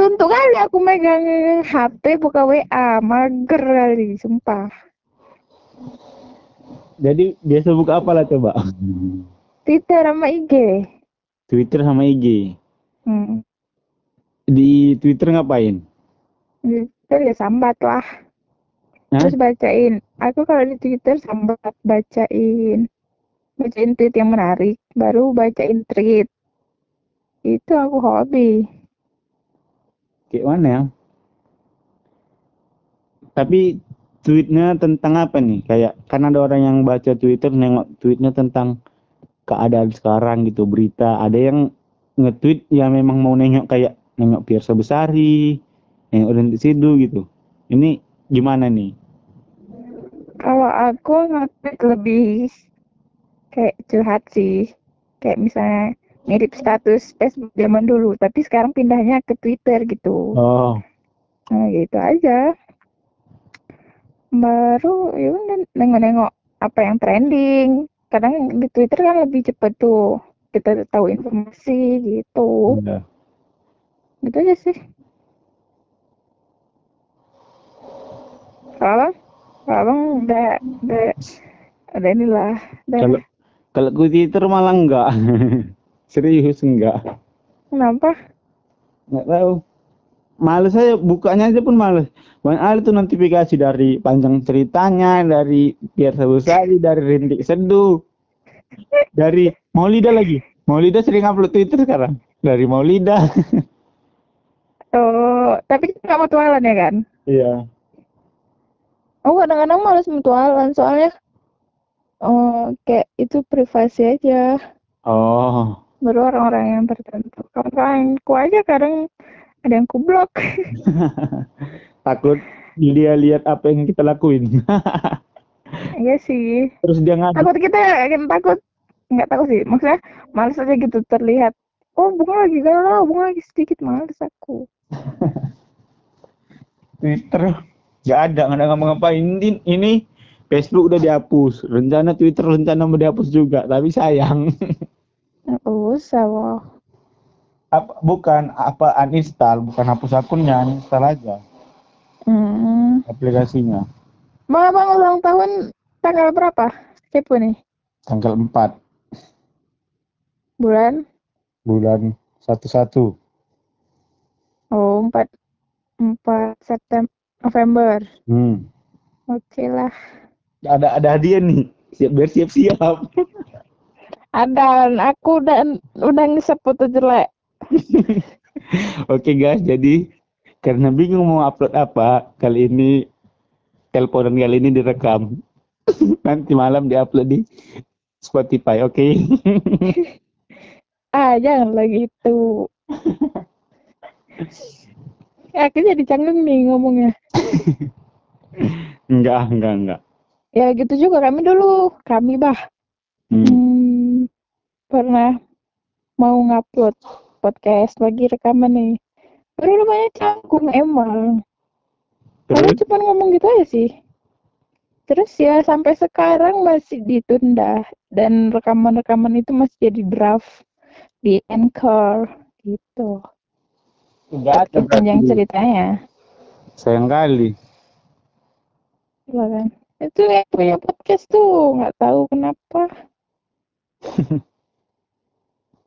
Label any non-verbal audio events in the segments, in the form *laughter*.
suntuk kali aku megang HP buka WA, mager kali, sumpah. Jadi biasa buka apa lah coba? Twitter sama IG. Twitter sama IG. Hmm. Di Twitter ngapain? Twitter ya sambat lah. Hah? Terus bacain. Aku kalau di Twitter sambat bacain. Bacain tweet yang menarik, baru bacain tweet. Itu aku hobi. Kayak mana ya? Tapi tweetnya tentang apa nih? Kayak kan ada orang yang baca Twitter nengok tweetnya tentang keadaan sekarang gitu berita. Ada yang nge-tweet yang memang mau nengok kayak nengok Piersa Besari, nengok Rinti Sidu gitu. Ini gimana nih? Kalau aku nge-tweet lebih kayak curhat sih. Kayak misalnya mirip status Facebook zaman dulu, tapi sekarang pindahnya ke Twitter gitu. Oh, Nah, gitu aja. Baru ya nengok-nengok apa yang trending. Kadang di Twitter kan lebih cepet tuh kita tahu informasi gitu. udah. Gitu aja sih. Kalau abang, udah udah udah inilah. Kalau kalau Twitter malah enggak. *laughs* Serius enggak. Kenapa? Enggak tahu. Males saya bukanya aja pun males. Banyak ada tuh notifikasi dari panjang ceritanya, dari Piersa Besari, dari Rintik Seduh, dari Maulida lagi. Maulida sering upload Twitter sekarang. Dari Maulida. *laughs* Oh, tapi nggak mutualan ya kan? Iya. Oh, kadang-kadang males mutualan soalnya oh, kayak itu privasi aja. Oh. Baru orang-orang yang tertentu. Kawan-kawanku aja kadang ada yang kublok. *laughs* Takut dia lihat apa yang kita lakuin. *laughs* Iya sih. Terus dia ngadu. Takut kita yang takut nggak tahu sih. Maksudnya males aja gitu terlihat. Oh, bunga lagi galau, bunga lagi sedikit males aku. *laughs* Twitter nggak ada nggak ada ngapa-ngapain ini, ini Facebook udah dihapus rencana Twitter rencana mau dihapus juga tapi sayang usah, wah. apa bukan apa uninstall bukan hapus akunnya uninstall aja Hmm. aplikasinya Bang, abang ulang tahun tanggal berapa? Kepo nih. tanggal 4 Bulan? bulan 11 Oh, 4 4 September November. hmm. Oke lah. ada ada hadiah nih siap biar siap siap *laughs* Ada, aku udah udah ngisep foto jelek. *laughs* oke guys jadi karena bingung mau upload apa kali ini teleponan kali ini direkam *laughs* nanti malam diupload di Spotify oke *laughs* Ah, janganlah gitu. aku jadi canggung nih ngomongnya. enggak enggak enggak Ya gitu juga kami dulu. Kami bah Hmm. hmm, pernah mau ngupload podcast lagi rekaman nih. Baru lumayan canggung emang. Terus cuma ngomong gitu aja sih. Terus ya sampai sekarang masih ditunda dan rekaman-rekaman itu masih jadi draft di Anchor gitu. enggak panjang ceritanya. Sayang kali. Iya kan? Itu yang punya podcast tuh nggak tahu kenapa. *laughs*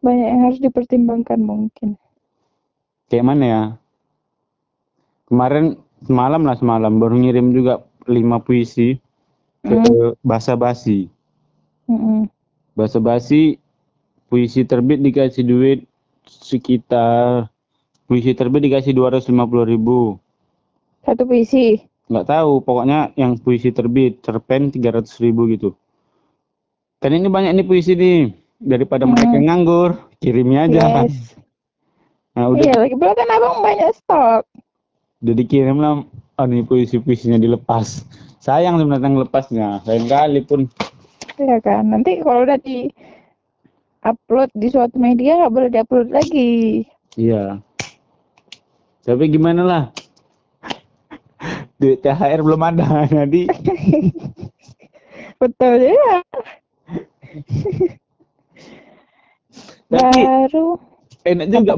Banyak yang harus dipertimbangkan mungkin. Kayak mana ya? Kemarin semalam lah semalam baru ngirim juga lima puisi ke Hmm. Bahasa Basi. Mm-mm. Bahasa Basi puisi terbit dikasih duit sekitar puisi terbit dikasih 250 ribu. Satu puisi. Nggak tahu, pokoknya yang puisi terbit cerpen 300 ribu gitu. Kan ini banyak nih puisi nih. Daripada Hmm. mereka nganggur, kirimnya aja. Yes. Nah, udah Iya, lagi pula kan abang banyak stok. udah dikirim lah oh, nih puisi-puisinya dilepas sayang sebenarnya lepasnya lain kali pun Iya kan? Nanti kalau udah di upload di suatu media nggak boleh diupload lagi. iya tapi gimana lah duit THR belum ada *laughs* jadi Betul ya. *laughs* tapi Baru enak juga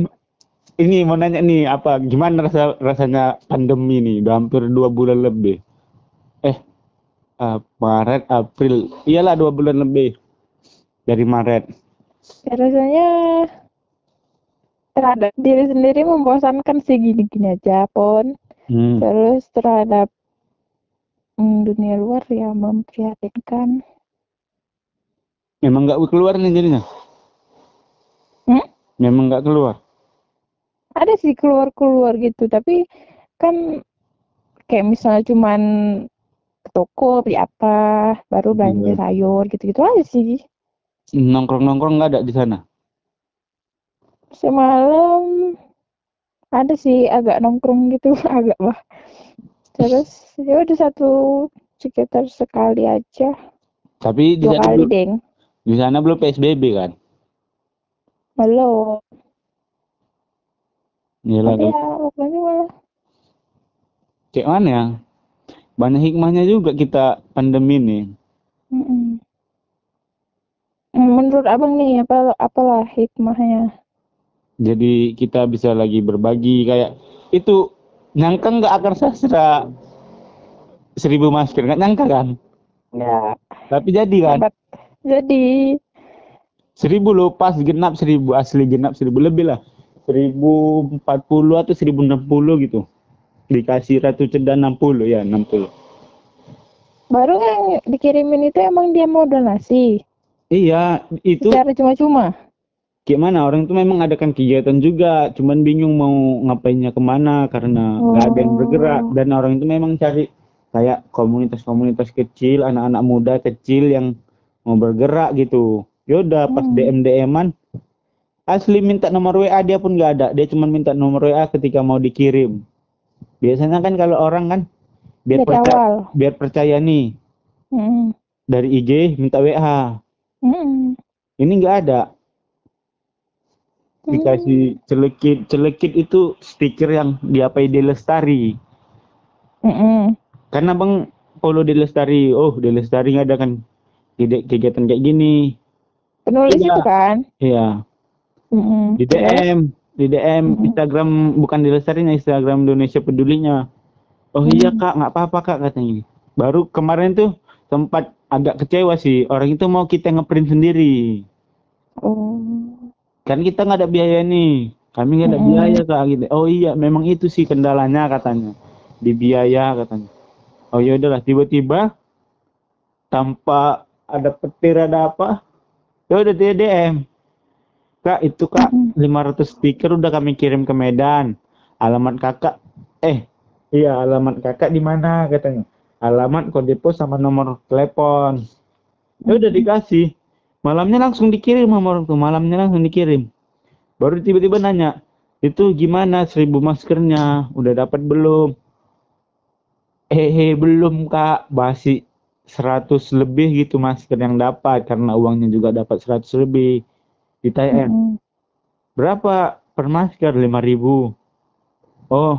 ini mau nanya nih apa gimana rasa rasanya pandemi nih? Udah hampir dua bulan lebih. Eh uh, Maret April. Iyalah dua bulan lebih dari Maret. Ya, rasanya terhadap diri sendiri membosankan sih gini-gini aja pun hmm. terus terhadap mm, dunia luar ya memprihatinkan. Memang nggak keluar nih jadinya hmm? memang nggak keluar. Ada sih keluar-keluar gitu tapi kan kayak misalnya cuman ke toko beli apa baru belanja Iya. sayur gitu-gitu aja sih. Nongkrong-nongkrong nggak ada di sana? Semalam ada sih agak nongkrong gitu *laughs* agak wah terus ya udah satu sekitar sekali aja. Tapi di dua sana kali belum, di sana belum PSBB kan belum Iyalah, tapi ya pokoknya malah kayak mana? Ya banyak hikmahnya juga kita pandemi nih menurut abang nih apa apalah hikmahnya? Jadi kita bisa lagi berbagi kayak itu nyangka nggak akar sastra? Seribu masker nggak nyangka kan? Ya tapi jadi kan? Jadi seribu loh pas genap seribu asli genap seribu lebih lah. Seribu empat puluh atau seribu enam puluh gitu. Dikasih ratu ceda enam puluh ya enam puluh. Baru yang dikirimin itu emang dia mau donasi? Iya itu secara cuma-cuma? Gimana orang itu memang adakan kegiatan juga. Cuman bingung mau ngapainnya ke mana karena nggak ada yang bergerak. Oh. dan orang itu memang cari kayak komunitas-komunitas kecil anak-anak muda kecil yang mau bergerak gitu yaudah pas Hmm. DM DM-an asli minta nomor WA dia pun nggak ada. Dia cuma minta nomor WA ketika mau dikirim. Biasanya kan kalau orang kan biar dari percaya awal. biar percaya nih. Mm-mm. dari IG minta WA Mm-mm. ini nggak ada. Dikasih celekit celekit itu stiker yang diapai di lestari Mm-mm. karena bang follow di lestari oh di lestari ada kan. Kegiatan kayak gini penulis Iya. itu kan iya Mm-mm. di? DM di DM Mm-mm. Instagram bukan di lestarinya Instagram Indonesia pedulinya oh iya kak nggak apa-apa kak katanya baru kemarin tuh sempat agak kecewa sih orang itu mau kita ngeprint sendiri oh kan kita nggak ada biaya nih kami nggak ada Mm-mm. biaya kak gitu oh iya memang itu sih kendalanya katanya di biaya katanya oh ya udahlah tiba-tiba tanpa ada petir ada apa ya udah dia DM. Kak itu kak Mm-mm. 500 stiker udah kami kirim ke Medan. Alamat kakak eh iya alamat kakak di mana katanya. Alamat kode pos sama nomor telepon. Ya udah dikasih. Malamnya langsung dikirim sama orang tuh malamnya langsung dikirim. Baru tiba-tiba nanya itu gimana seribu maskernya? Udah dapat belum? Hehe belum kak. Basi 100 lebih gitu masker yang dapat karena uangnya juga dapat 100 lebih ditanya Mm-mm. berapa per masker? 5000 oh.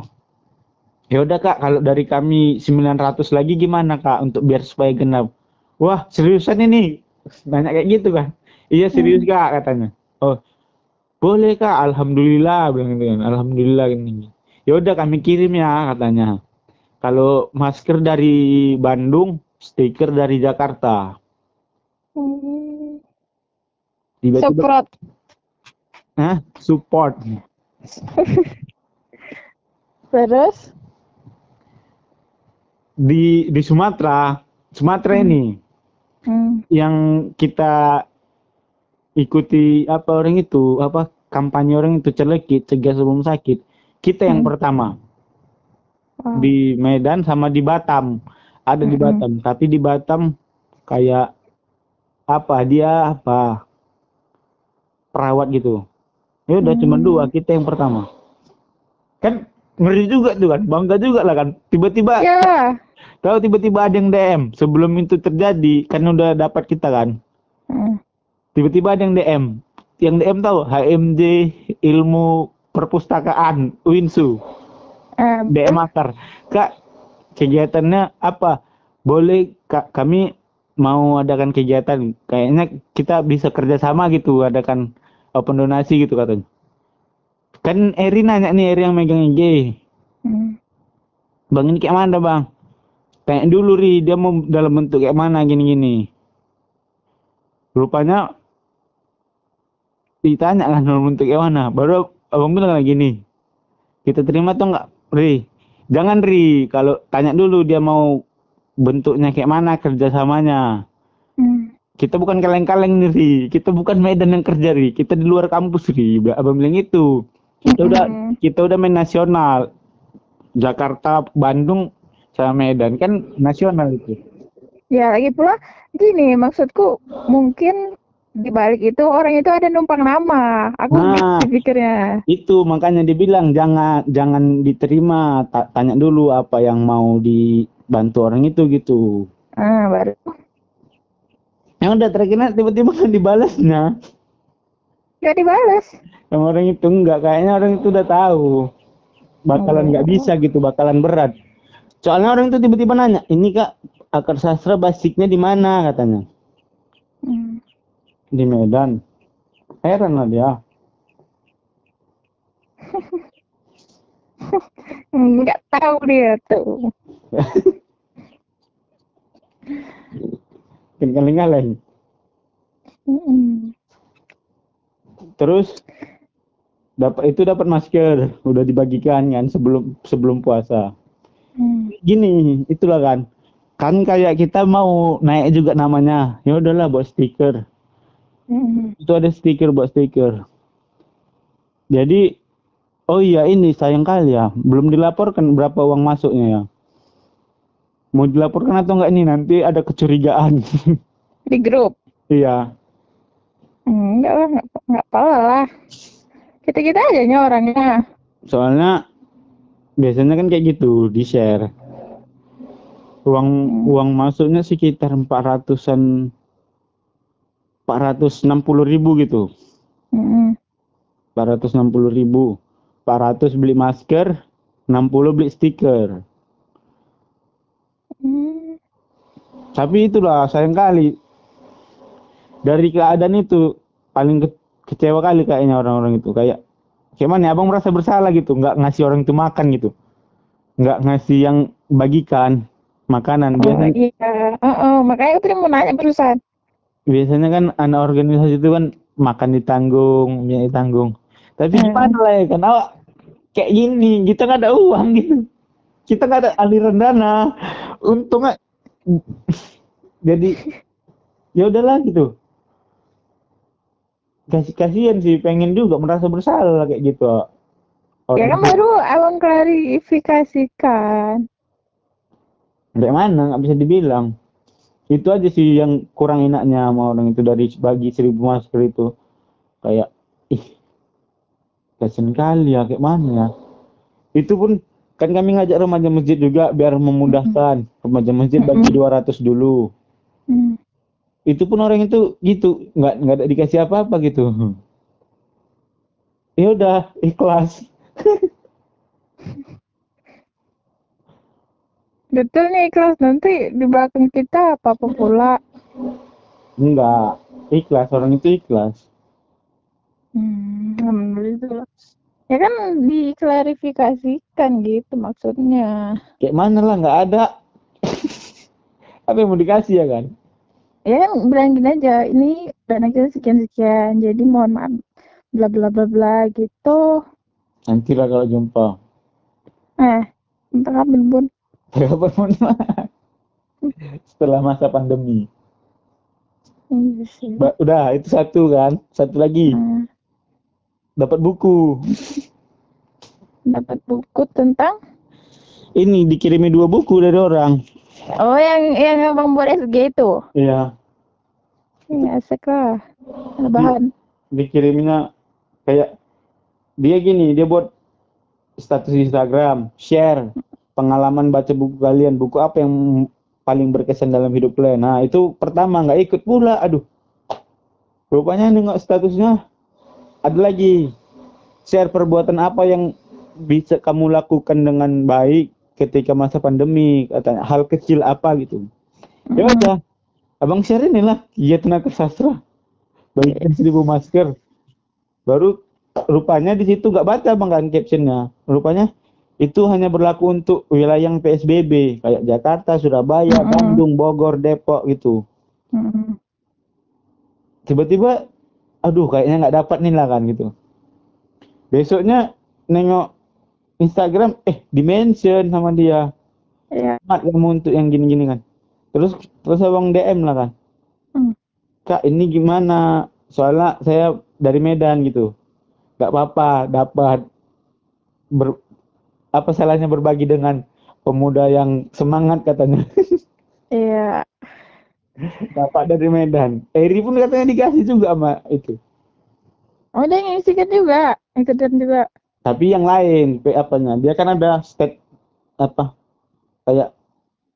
Ya udah kak kalau dari kami 900 lagi gimana kak untuk biar supaya genap? Wah seriusan ini? Nanya kayak gitu kan? Iya serius kak katanya. Oh. Boleh kak alhamdulillah bilang gitu kan. Alhamdulillah ini ya udah kami kirim ya katanya. Kalau masker dari Bandung stiker dari Jakarta Mm. tiba-tiba Semprot. Hah? support *laughs* terus di di Sumatera Sumatera Hmm. ini mm. yang kita ikuti apa orang itu apa kampanye orang itu celekit cegah sebelum sakit kita yang Hmm. pertama Wow. di Medan sama di Batam ada di. Batam tapi di Batam kayak apa dia apa? Perawat gitu. Ya udah cuma Hmm. dua kita yang pertama. Kan ngeri juga tuh kan bangga juga lah kan. Tiba-tiba ya. *laughs* tahu tiba-tiba ada yang DM sebelum itu terjadi kan udah dapat kita kan. Mm. tiba-tiba ada yang DM yang DM tahu HMJ ilmu perpustakaan Winsu. Eh, DM akar kak kegiatannya apa? Boleh kak kami mau adakan kegiatan. Kayaknya kita bisa kerjasama gitu adakan open donasi gitu katanya. Kan Eri nanya nih Eri yang megang IG Hmm. bang ini kayak mana bang? Tanya dulu ri. Dia mau dalam bentuk kayak mana gini-gini. Rupanya ditanya kan dalam bentuk kayak mana. Baru abang bilang lagi gini? Kita terima atau enggak ri jangan ri. Kalau tanya dulu dia mau bentuknya kayak mana kerjasamanya. Hmm. kita bukan kaleng-kaleng nih ri. Kita bukan Medan yang kerja ri. Kita di luar kampus ri. Abang bilang itu kita udah Mm-mm. kita udah main nasional. Jakarta Bandung sama Medan. Kan nasional itu. Ya lagi pula gini maksudku mungkin di balik itu orang itu ada numpang nama. Aku Nah. gitu pikirnya. itu makanya dibilang jangan jangan diterima Ta- tanya dulu apa yang mau dibantu orang itu gitu Ah baru. yang udah terakhirnya tiba-tiba kan *laughs* dibalasnya Gak dibalas. sama orang itu enggak kayaknya orang itu udah tahu bakalan nggak bisa gitu bakalan berat soalnya orang itu tiba-tiba nanya ini kak akar sastra basicnya di mana katanya. Di Medan. Heran lah dia. *laughs* Nggak tahu dia tuh. *laughs* kaleng-kaleng Mm-mm. terus dapat itu dapat masker. Udah dibagikan kan sebelum sebelum puasa. Hmm. gini itulah kan. Kan kayak kita mau naik juga namanya. Ya udahlah buat stiker Mm-mm. itu ada stiker buat stiker jadi oh iya ini sayang kali ya belum dilaporkan berapa uang masuknya ya mau dilaporkan atau enggak ini nanti ada kecurigaan Di grup. iya Hmm, Enggak lah, enggak, enggak apa lah. Kita-kita aja nya orangnya. soalnya biasanya kan kayak gitu di share uang Hmm. uang masuknya sekitar 400-an 460 ribu gitu. Mm-mm. 460 ribu. 400 beli masker 60 beli stiker. Hmm. tapi itulah sayang kali. Dari keadaan itu paling ke- kecewa kali kayaknya orang-orang itu. Kayak gimana ya abang merasa bersalah gitu. Nggak ngasih orang itu makan gitu. Nggak ngasih yang bagikan makanan. Oh, biasanya iya. Heeh, makanya aku tadi mau nanya barusan. Biasanya kan anak organisasi itu kan makan ditanggung minyak ditanggung tapi Hmm. gimana lah ya kan awak kayak gini kita nggak ada uang gitu. Kita nggak ada aliran dana. Untungnya jadi ya udahlah gitu. Kasih kasihan sih pengen juga merasa bersalah kayak gitu Ya kan baru abang klarifikasikan. kayak mana nggak bisa dibilang itu aja sih yang kurang enaknya sama orang itu dari bagi seribu masker itu. Kayak ih kasian kali ya kayak mana ya? Itu pun kan kami ngajak remaja masjid juga biar memudahkan. Remaja masjid bagi 200 dulu. Hmm. itu pun orang itu gitu nggak nggak dikasih apa-apa gitu. *laughs* Ya udah ikhlas Betul nih ikhlas nanti di belakang kita apa apa pula. enggak ikhlas orang itu ikhlas Hmm, alhamdulillah. Ya kan diklarifikasikan gitu maksudnya. kayak mana lah nggak ada *laughs* apa yang mau dikasih ya kan Ya kan bilangin aja ini dana kita sekian sekian jadi mohon maaf bla bla bla bla gitu. nanti lah kalau jumpa Eh, entah kapan bun. Kapan *laughs* pun setelah masa pandemi Iya. Ba- udah itu satu kan satu lagi Hmm, dapat buku dapat buku tentang ini dikirimi dua buku dari orang Oh yang yang abang buat SG itu. iya Ya asik lah. Ada bahan. dikiriminya kayak dia gini dia buat status Instagram share pengalaman baca buku kalian buku apa yang paling berkesan dalam hidup kalian? Nah itu pertama nggak ikut pula. Aduh rupanya nengok statusnya. Ada lagi share perbuatan apa yang bisa kamu lakukan dengan baik ketika masa pandemi katanya. Hal kecil apa gitu. Ya Hmm. udah abang share inilah kegiatan tenaga sastra. Bagikan seribu masker. Baru rupanya di situ nggak baca bang kan captionnya. Rupanya itu hanya berlaku untuk wilayah yang PSBB kayak Jakarta Surabaya Mm-mm. Bandung Bogor Depok gitu Mm-mm. tiba-tiba aduh kayaknya nggak dapat nih lah kan gitu besoknya nengok Instagram eh dimention sama dia Iya. Mat kamu untuk yang gini-gini kan terus terus abang DM lah kan Hmm. kak ini gimana soalnya saya dari Medan gitu nggak apa-apa dapat ber, apa salahnya berbagi dengan pemuda yang semangat katanya *laughs* Iya. dapat dari Medan Eri pun katanya dikasih juga sama itu Oh, dia ngisikan juga. Ikutan juga. tapi yang lain P apanya dia kan ada step apa kayak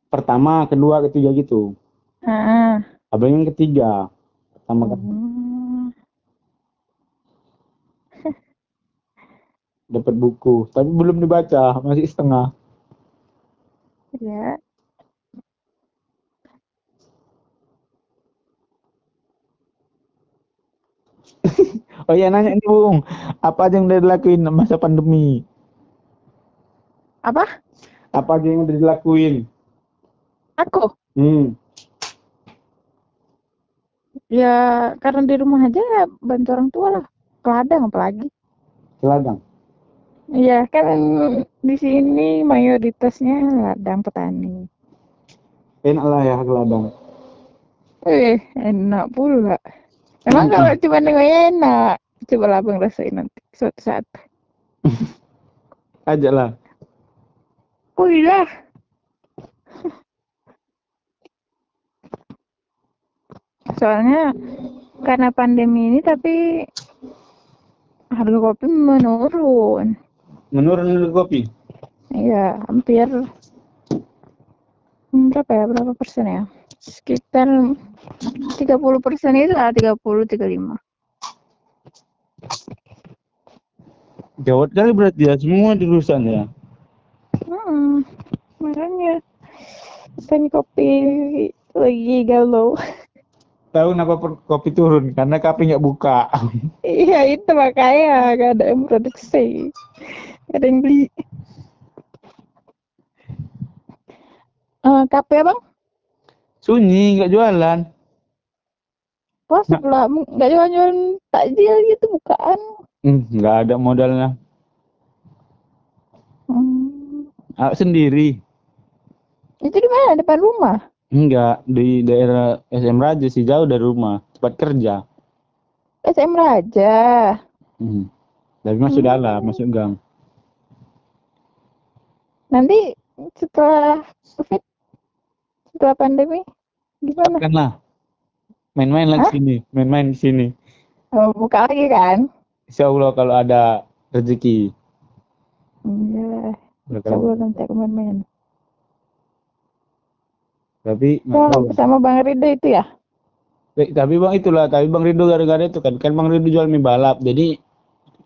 pertama kedua ketiga gitu Ah. abang yang ketiga pertama kan Hmm. Dapat buku tapi belum dibaca masih setengah Ya. *laughs* oh iya nanya ini bung apa aja yang udah dilakuin masa pandemi Apa? apa aja yang udah dilakuin Aku? hmm Ya, karena di rumah aja ya bantu orang tua lah. Ke ladang apalagi. ladang Iya, kan di sini mayoritasnya ladang petani. enak lah ya ke ladang Eh, enak pula. Emang Hmm. kalau cuma nengok enak, coba lah abang rasain nanti suatu saat. *laughs* aja lah Oh iya. Soalnya karena pandemi ini tapi harga kopi menurun. Menurun kopi Iya, hampir berapa ya? Berapa persen ya? Sekitar 30 persen itu lah, 30 35. gawat kali berarti ya semua dirusan ya Hmm, makanya petani kopi lagi galau. tahu kenapa kopi turun karena kopi nggak buka Iya itu makanya gak ada yang produksi, ada yang beli. Eh, kafe bang? sunyi nggak jualan Wah sebelah nggak jualan takjil gitu bukaan. Hmm, nggak ada modalnya Hmm. ah, sendiri Itu di mana? Depan rumah? enggak di daerah SM Raja sih jauh dari rumah tempat kerja SM Raja. hmm. tapi masuk Hmm. dalam masuk gang Nanti setelah COVID, setelah pandemi, gimana? kan lah main-main lagi Hah? sini main-main di sini Oh, buka lagi kan? Insya Allah kalau ada rezeki Iya, Kalau- coba nanti aku main-main. tapi Oh, bersama Bang Rido itu ya? Eh, tapi bang itulah tapi bang Ridho gara-gara itu kan kan bang Ridho jual mie balap jadi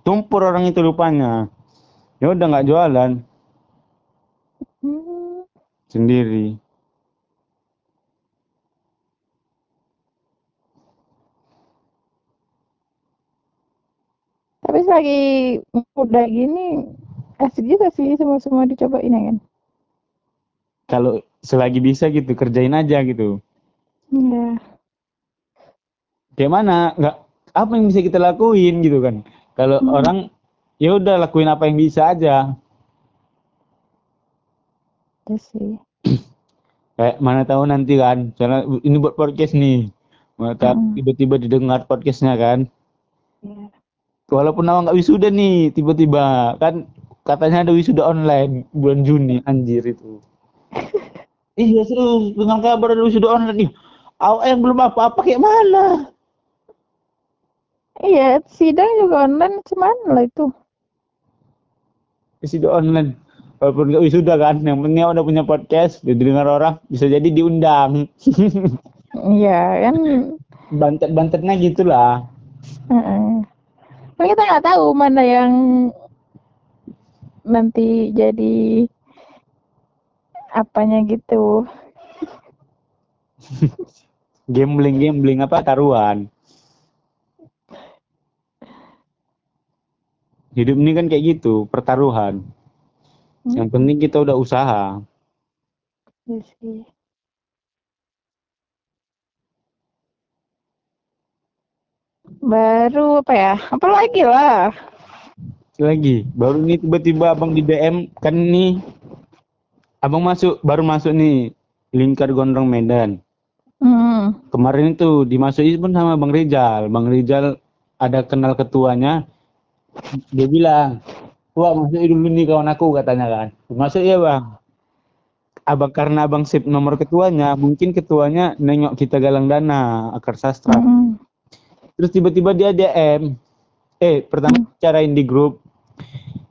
tumpur orang itu rupanya ya udah nggak jualan. Sendiri Tapi selagi muda gini, asik juga sih semua-semua dicobain ya kan? kalau selagi bisa gitu kerjain aja gitu Iya. kayak mana nggak apa yang bisa kita lakuin gitu kan kalau Hmm. orang ya udah lakuin apa yang bisa aja Iya sih. Kayak mana tahu nanti kan soalnya ini buat podcast nih. Mana tahu Hmm. tiba-tiba didengar podcastnya kan. Iya. walaupun awak nggak wisuda nih tiba-tiba. Kan katanya ada wisuda online bulan Juni anjir itu. *laughs* Iya serius dengan kabar ada wisuda online nih. Awak yang belum apa-apa kayak mana? Iya, sidang juga online cuman lah itu. wisuda online walaupun nggak wisuda kan yang penting udah punya podcast didengar orang bisa jadi diundang *laughs* Iya kan. bantet-bantetnya gitulah Heeh. Kan kita nggak tahu mana yang nanti jadi apanya gitu. *laughs* gambling gambling apa taruhan hidup ini kan kayak gitu pertaruhan Hmm. yang penting kita udah usaha Iya sih. Baru apa ya? Apa lagi lah? lagi baru nih tiba-tiba abang di DM kan nih abang masuk baru masuk nih lingkar gondrong Medan Hmm. kemarin itu dimasukin pun sama bang Rizal bang Rizal ada kenal ketuanya dia bilang wah masuk dulu nih kawan aku katanya kan. Masuk ya bang? Abang karena abang sip nomor ketuanya mungkin ketuanya nengok kita galang dana akar sastra. Hmm. terus tiba-tiba dia DM eh pertama bicarain di grup.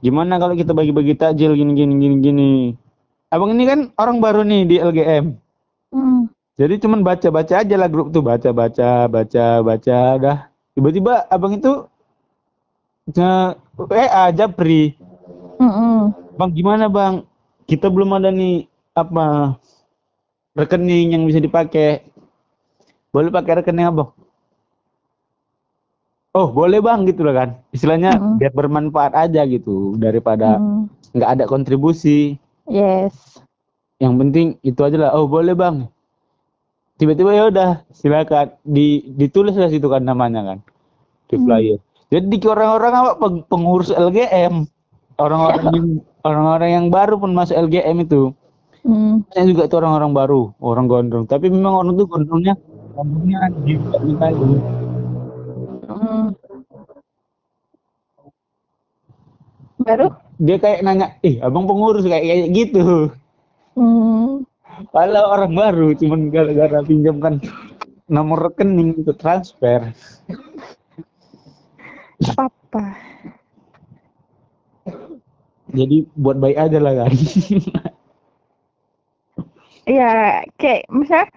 Gimana kalau kita bagi-bagi takjil gini gini gini gini? Abang ini kan orang baru nih di LGM Hmm. jadi cuman baca-baca aja lah grup tuh baca-baca baca baca dah. Tiba-tiba abang itu nge WA Japri. Hmm. bang gimana bang? Kita belum ada nih apa rekening yang bisa dipakai. Boleh pakai rekening abang oh boleh bang gitu lah kan? Istilahnya Mm-mm. biar bermanfaat aja gitu daripada Hmm. nggak ada kontribusi. Yes. yang penting itu aja lah. Oh boleh bang. Tiba-tiba ya udah silakan. Di ditulis lah situ kan namanya kan. Di Hmm. Jadi orang-orang apa peng- pengurus LGM orang-orang yang orang-orang yang baru pun masuk LGM itu Hmm. banyak juga tuh orang-orang baru orang gondrong tapi memang orang tuh gondrongnya gondrongnya kali Hmm. Baru? dia kayak nanya ih abang pengurus kayak kayak gitu Hmm. Padahal orang baru cuman gara-gara pinjamkan nomor rekening untuk transfer Apa? jadi buat baik aja lah kan Ya, kayak misalnya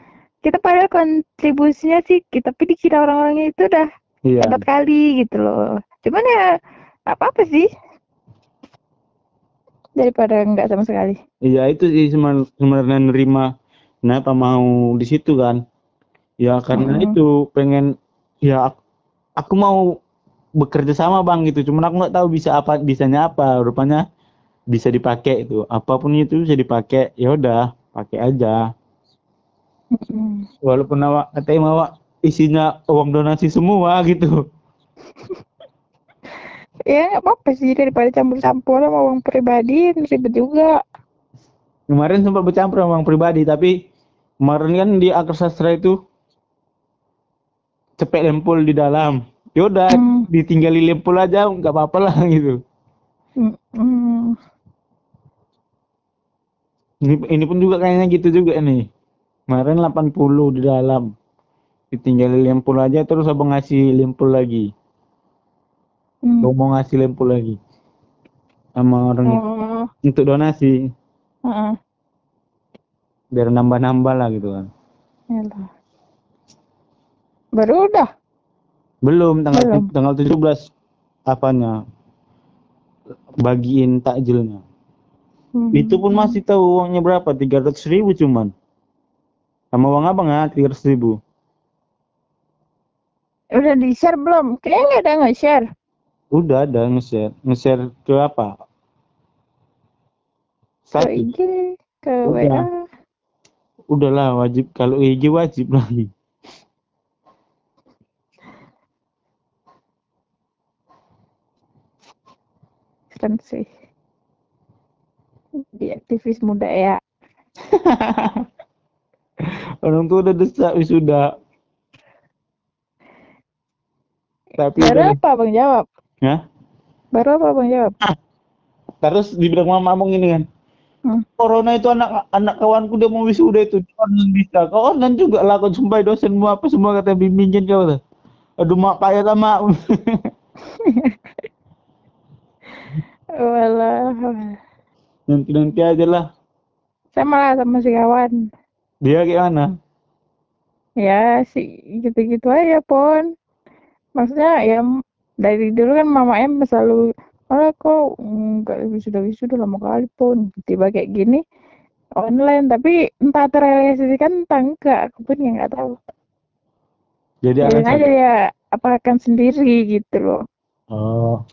kita padahal kontribusinya sedikit, tapi dikira orang-orangnya itu udah iya hebat kali gitu loh. Cuman ya apa-apa sih daripada nggak sama sekali. iya itu sih sebenarnya nerima kenapa mau di situ kan ya karena Mm-mm. itu pengen ya ak- aku mau bekerja sama bang gitu. Cuman aku nggak tahu bisa apa bisanya apa. Rupanya bisa dipakai itu. Apa pun itu bisa dipakai. Ya udah pakai aja. Walaupun awak ATM awak isinya uang donasi semua gitu. Ya nggak apa-apa sih. Daripada campur-campur sama uang pribadi ribet juga. kemarin sempat bercampur sama uang pribadi tapi kemarin kan di akar sastra itu cepet lempul di dalam. Ya udah Hmm. Ditinggali lempul aja nggak apa-apa lah *laughs* gitu Mm-mm. ini ini pun juga kayaknya gitu juga nih kemarin 80 di dalam ditinggali lempul aja terus abang ngasih lempul lagi. Abang mau ngasih lempul lagi sama orang Oh, untuk donasi heeh. biar nambah-nambah lah gitu kan Yalah. Baru udah. Belum tanggal Belum. tanggal 17 apanya bagiin takjilnya Hmm. itu pun masih tahu uangnya berapa 300 ribu cuman sama uang abang ya 300 ribu Udah di share belum? Kayaknya nggak ada nge-share. udah ada nge-share nge-share ke apa Ke satu IG, ke Udah. WA. udahlah wajib kalau IG wajib lagi Keren sih. Di aktivis muda ya. *laughs* orang tua udah desak wisuda tapi Baru udah apa Bang jawab? ya Baru apa Bang jawab? terus dibilang mama abang ini kan Hmm. corona itu anak anak kawanku dia mau wisuda itu dia online bisa kau online juga lah kau sumpah dosen semua apa semua kata bimbingin kau tuh aduh mak payah sama *laughs* Walah. nanti nanti aja lah. Sama lah sama si kawan. dia kayak mana? Ya sih gitu-gitu aja pon. Maksudnya ya dari dulu kan mamanya selalu Alah kok nggak wisuda-wisuda lama kali pun tiba kayak gini online. Tapi entah terrealisasikan entah enggak aku pun ya nggak tahu. Jadi alasan aja ya apa akan sendiri gitu loh. Oh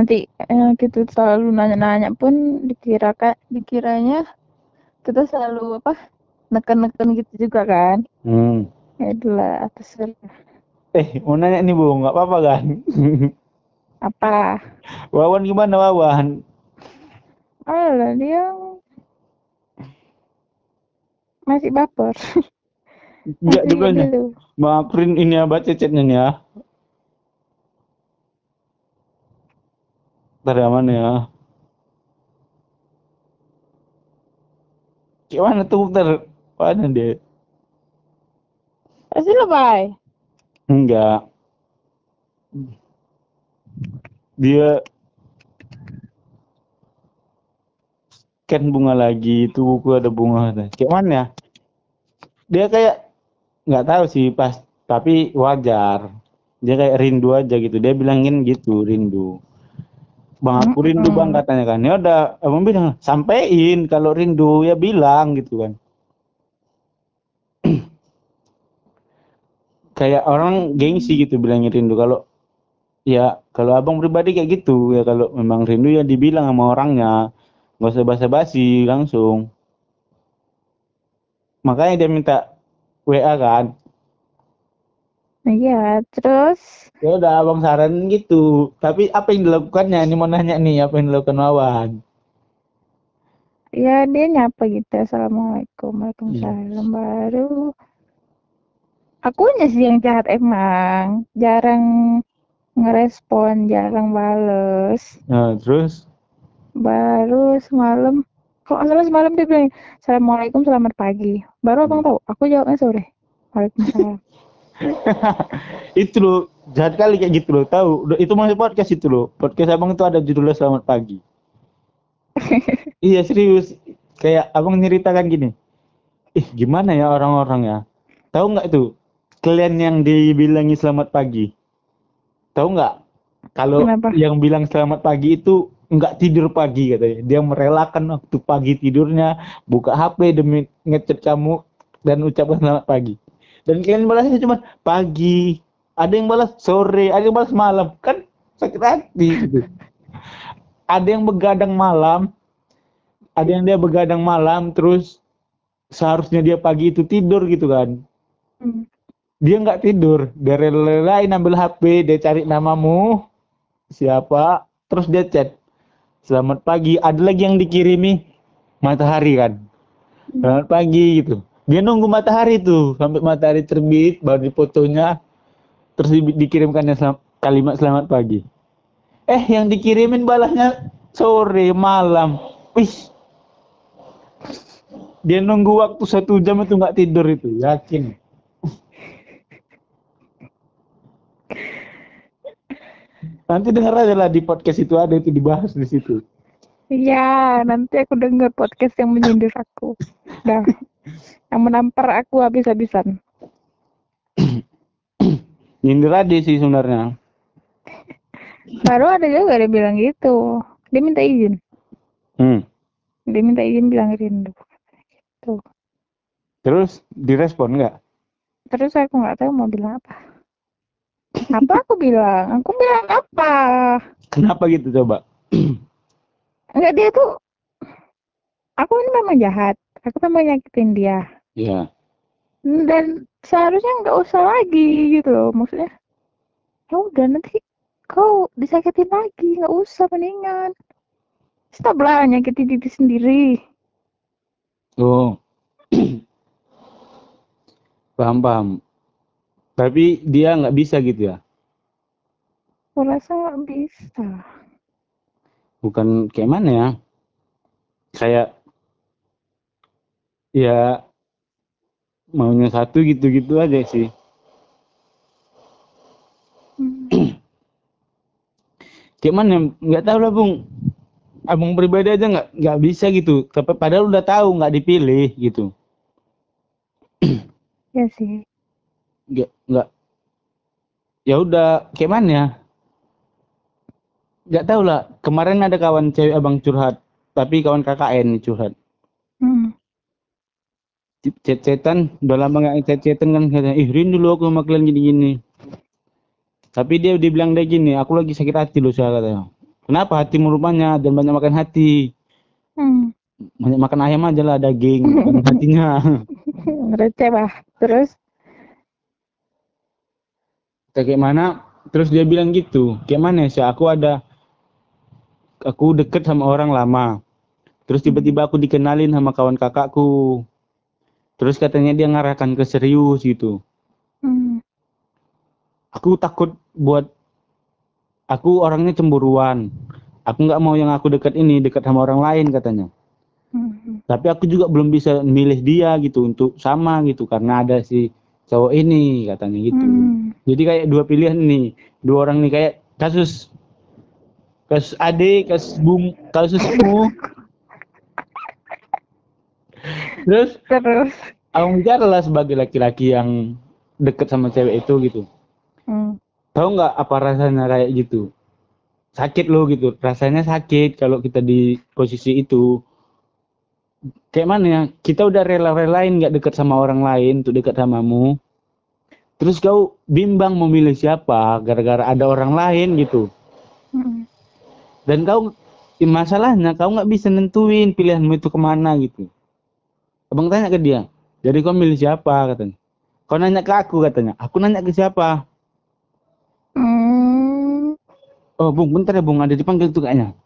nanti eh, gitu selalu nanya-nanya pun dikira kak dikiranya kita selalu apa neken-neken gitu juga kan Hmm. ya itulah atas Eh, mau nanya nih Bu, nggak apa-apa kan? *laughs* apa Wawan gimana Wawan? Alah dia masih baper Enggak juga nih. dulu. Maafin ini ya baca chatnya nih ya. Ntar ya mana ya? Gimana tuh ntar? Mana dia? pasti lebay Enggak. Dia kan bunga lagi itu buku ada bunga kayak mana ya dia kayak nggak tahu sih pas tapi wajar dia kayak rindu aja gitu dia bilangin gitu rindu bang aku rindu bang katanya kan. Ya udah abang bilang sampein kalau rindu. Ya bilang gitu kan. *clears throat* Kayak orang gengsi gitu bilangin rindu. Kalau ya kalau abang pribadi kayak gitu. Ya kalau memang rindu ya dibilang sama orangnya. Nggak usah basa-basi langsung. Makanya dia minta WA kan. Iya terus ya udah abang saranin gitu. Tapi apa yang dilakukannya? Ini mau nanya nih apa yang dilakukan Wawan? Ya dia nyapa gitu. Assalamualaikum waalaikumsalam. Baru akunya sih yang jahat emang. Jarang ngerespon jarang bales. Nah terus? Baru semalam kalau nggak salah semalam dia bilang assalamualaikum selamat pagi. Baru abang tahu aku jawabnya sore. Waalaikumsalam. *laughs* Itu loh jahat kali kayak gitu loh tahu. Itu masih podcast itu loh. Podcast abang itu ada judulnya selamat pagi. *laughs* Iya serius. Kayak abang ceritakan gini. Ih gimana ya orang-orang ya? Tahu nggak tuh kalian yang dibilangi selamat pagi. Tahu nggak? Kalau yang bilang selamat pagi itu nggak tidur pagi katanya. Dia merelakan waktu pagi tidurnya buka HP demi ngechat kamu dan ucapkan selamat pagi. Dan kalian balasnya cuma pagi ada yang balas sore ada yang balas malam. Kan sakit hati gitu. Ada yang begadang malam ada yang dia begadang malam terus seharusnya dia pagi itu tidur gitu kan. Hmm. dia nggak tidur. Dia rela-relain ambil HP dia cari namamu siapa terus dia chat. Selamat pagi ada lagi yang dikirimi? Matahari kan? Selamat pagi gitu. Dia nunggu matahari tuh sampai matahari terbit baru difotonya terus di- dikirimkannya selam- kalimat selamat pagi eh yang dikirimin balasnya sore malam wih dia nunggu waktu satu jam itu nggak tidur itu yakin nanti dengar aja lah di podcast itu ada itu dibahas di situ Iya, nanti aku dengar podcast yang menyindir aku. Dah. Yang menampar aku habis-habisan. Nyindir aja sih sebenarnya Baru ada juga dia bilang gitu. Dia minta izin. hmm. Dia minta izin bilang rindu. Tuh. terus direspon nggak Terus aku nggak tahu mau bilang apa. Apa aku bilang? Aku bilang apa? kenapa gitu coba *clears throat* Enggak dia tuh. Aku ini memang jahat. Aku memang nyakitin dia. ya Dan seharusnya nggak usah lagi gitu loh. Maksudnya. Ya udah nanti kau disakitin lagi. Nggak usah mendingan. Stop lah nyakitin diri sendiri. oh paham paham tapi dia nggak bisa gitu ya Aku rasa nggak bisa. bukan kayak mana ya kayak ya maunya satu gitu-gitu aja sih Hmm. kayak mana ya? nggak tahu lah bung abang pribadi aja nggak nggak bisa gitu tapi padahal udah tahu nggak dipilih gitu Ya sih. nggak nggak ya udah kayak mana ya nggak tahu lah kemarin ada kawan cewek abang curhat tapi kawan KKN curhat Hmm. Chat-chatan udah lama nggak chat-chatan kan katanya ih rindu lu aku sama kalian gini-gini. Tapi dia dibilang dia gini aku lagi sakit hati loh saya katanya. Kenapa hati rupanya? Dan banyak makan hati. Hmm. banyak makan ayam aja lah daging *laughs* hatinya. *laughs* Receh bah. Terus? kayak mana terus dia bilang gitu kayak mana sih aku ada aku deket sama orang lama. Terus tiba-tiba aku dikenalin sama kawan kakakku terus katanya dia ngarahkan ke serius gitu Hmm. aku takut buat aku orangnya cemburuan aku nggak mau yang aku dekat ini dekat sama orang lain katanya Hmm. tapi aku juga belum bisa milih dia gitu untuk sama gitu karena ada si cowok ini katanya gitu Hmm. jadi kayak dua pilihan nih dua orang nih kayak kasus kasus ade kasus bum kasusmu terus Terus? aku bicara lah sebagai laki-laki yang deket sama cewek itu gitu. Hmm. tahu nggak apa rasanya kayak gitu? Sakit loh gitu. Rasanya sakit kalau kita di posisi itu. Kayak mana ya? Kita udah rela-relain nggak deket sama orang lain untuk dekat samamu. Terus kau bimbang memilih siapa gara-gara ada orang lain gitu. Hmm. dan kau masalahnya kau nggak bisa nentuin pilihanmu itu ke mana gitu abang tanya ke dia jadi kau milih siapa? katanya. Kau nanya ke aku katanya. Aku nanya ke siapa? Hmm. oh bung bentar ya bung. Ada dipanggil tuh kayaknya